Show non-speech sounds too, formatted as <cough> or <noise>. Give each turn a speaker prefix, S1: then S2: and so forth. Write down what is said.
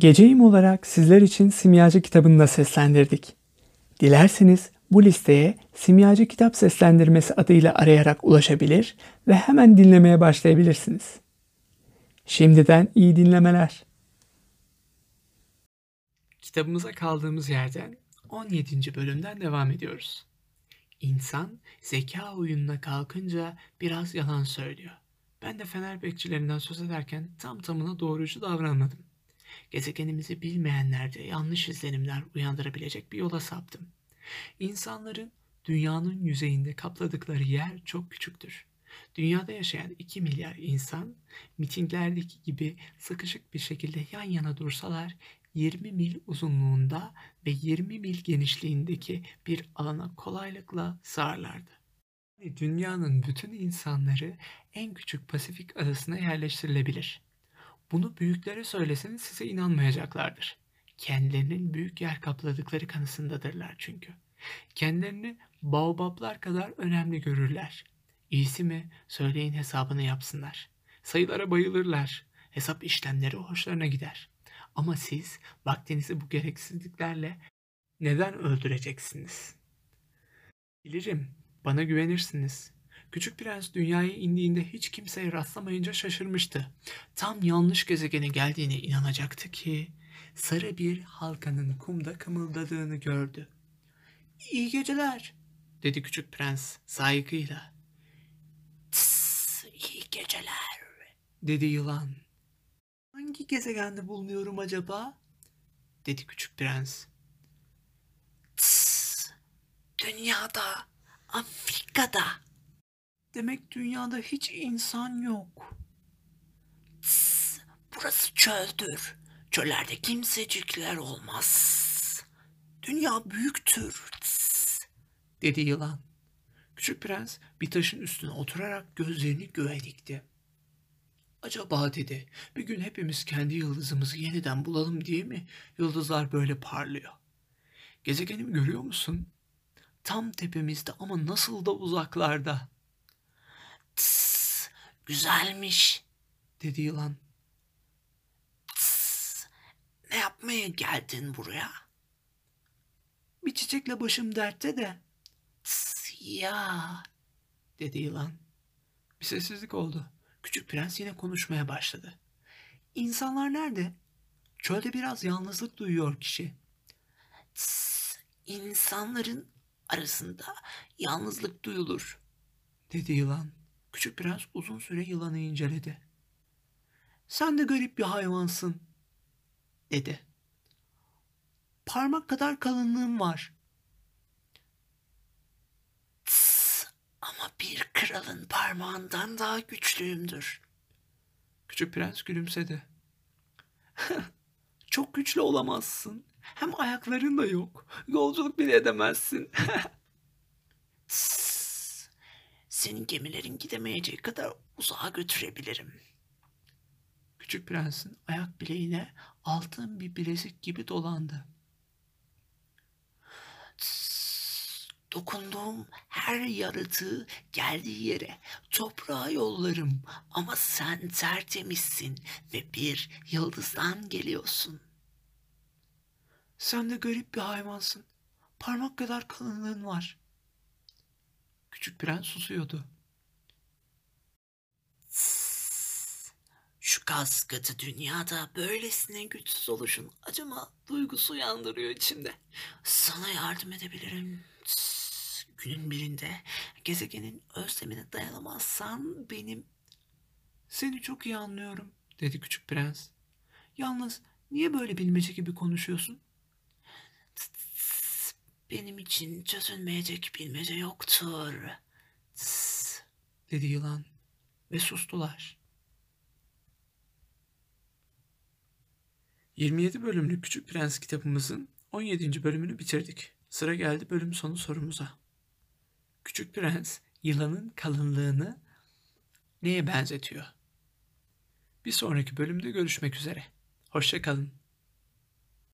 S1: Geceyim olarak sizler için Simyacı kitabını da seslendirdik. Dilerseniz bu listeye Simyacı Kitap Seslendirmesi adıyla arayarak ulaşabilir ve hemen dinlemeye başlayabilirsiniz. Şimdiden iyi dinlemeler. Kitabımıza kaldığımız yerden 17. bölümden devam ediyoruz. İnsan zeka oyununa kalkınca biraz yalan söylüyor. Ben de fener bekçilerinden söz ederken tam tamına doğrucu davranmadım. Gezegenimizi bilmeyenlerde yanlış izlenimler uyandırabilecek bir yola saptım. İnsanların dünyanın yüzeyinde kapladıkları yer çok küçüktür. Dünyada yaşayan 2 milyar insan mitinglerdeki gibi sıkışık bir şekilde yan yana dursalar 20 mil uzunluğunda ve 20 mil genişliğindeki bir alana kolaylıkla sığarlardı. Dünyanın bütün insanları en küçük Pasifik adasına yerleştirilebilir. Bunu büyüklere söyleseniz size inanmayacaklardır. Kendilerinin büyük yer kapladıkları kanısındadırlar çünkü. Kendilerini baobablar kadar önemli görürler. İyisi mi söyleyin hesabını yapsınlar. Sayılara bayılırlar. Hesap işlemleri hoşlarına gider. Ama siz vaktinizi bu gereksizliklerle neden öldüreceksiniz? Bilirim, bana güvenirsiniz. Küçük Prens dünyaya indiğinde hiç kimseye rastlamayınca şaşırmıştı. Tam yanlış gezegene geldiğine inanacaktı ki sarı bir halkanın kumda kımıldadığını gördü. İyi geceler, dedi Küçük Prens saygıyla. Tıs, iyi geceler, dedi yılan. Hangi gezegende bulunuyorum acaba? dedi Küçük Prens. Tıs, dünyada, Afrika'da. Demek dünyada hiç insan yok. Tıs, burası çöldür. Çöllerde kimsecikler olmaz. Dünya büyüktür. Tıs, dedi yılan. Küçük prens bir taşın üstüne oturarak gözlerini göğe dikti. Acaba dedi, bir gün hepimiz kendi yıldızımızı yeniden bulalım diye mi yıldızlar böyle parlıyor? Gezegenimi görüyor musun? Tam tepemizde ama nasıl da uzaklarda. Güzelmiş, dedi yılan. Tıs, ne yapmaya geldin buraya? Bir çiçekle başım dertte de. Tıs, ya, dedi yılan. Bir sessizlik oldu. Küçük prens yine konuşmaya başladı. İnsanlar nerede? Çölde biraz yalnızlık duyuyor kişi. Tıs, insanların arasında yalnızlık duyulur, dedi yılan. Küçük prens uzun süre yılanı inceledi. Sen de garip bir hayvansın, dedi. Parmak kadar kalınlığın var. Tıs, ama bir kralın parmağından daha güçlüyümdür. Küçük prens gülümsedi. Çok güçlü olamazsın. Hem ayakların da yok. Yolculuk bile edemezsin. <laughs> Senin gemilerin gidemeyeceği kadar uzağa götürebilirim. Küçük prensin ayak bileğine altın bir bilezik gibi dolandı. Dokunduğum her yaratığı geldiği yere toprağa yollarım ama sen tertemizsin ve bir yıldızdan geliyorsun. Sen de garip bir hayvansın. Parmak kadar kalınlığın var. Küçük prens susuyordu. Şu gaz katı dünyada böylesine güçsüz oluşun acıma duygusu uyandırıyor içimde. Sana yardım edebilirim. Günün birinde gezegenin özlemine dayanamazsan benim... Seni çok iyi anlıyorum, dedi küçük prens. Yalnız niye böyle bilmece gibi konuşuyorsun? Benim için çözülmeyecek bilmece yoktur. Tıs, dedi yılan ve sustular. 27 bölümlük Küçük Prens kitabımızın 17. bölümünü bitirdik. Sıra geldi bölüm sonu sorumuza. Küçük Prens yılanın kalınlığını neye benzetiyor? Bir sonraki bölümde görüşmek üzere. Hoşçakalın.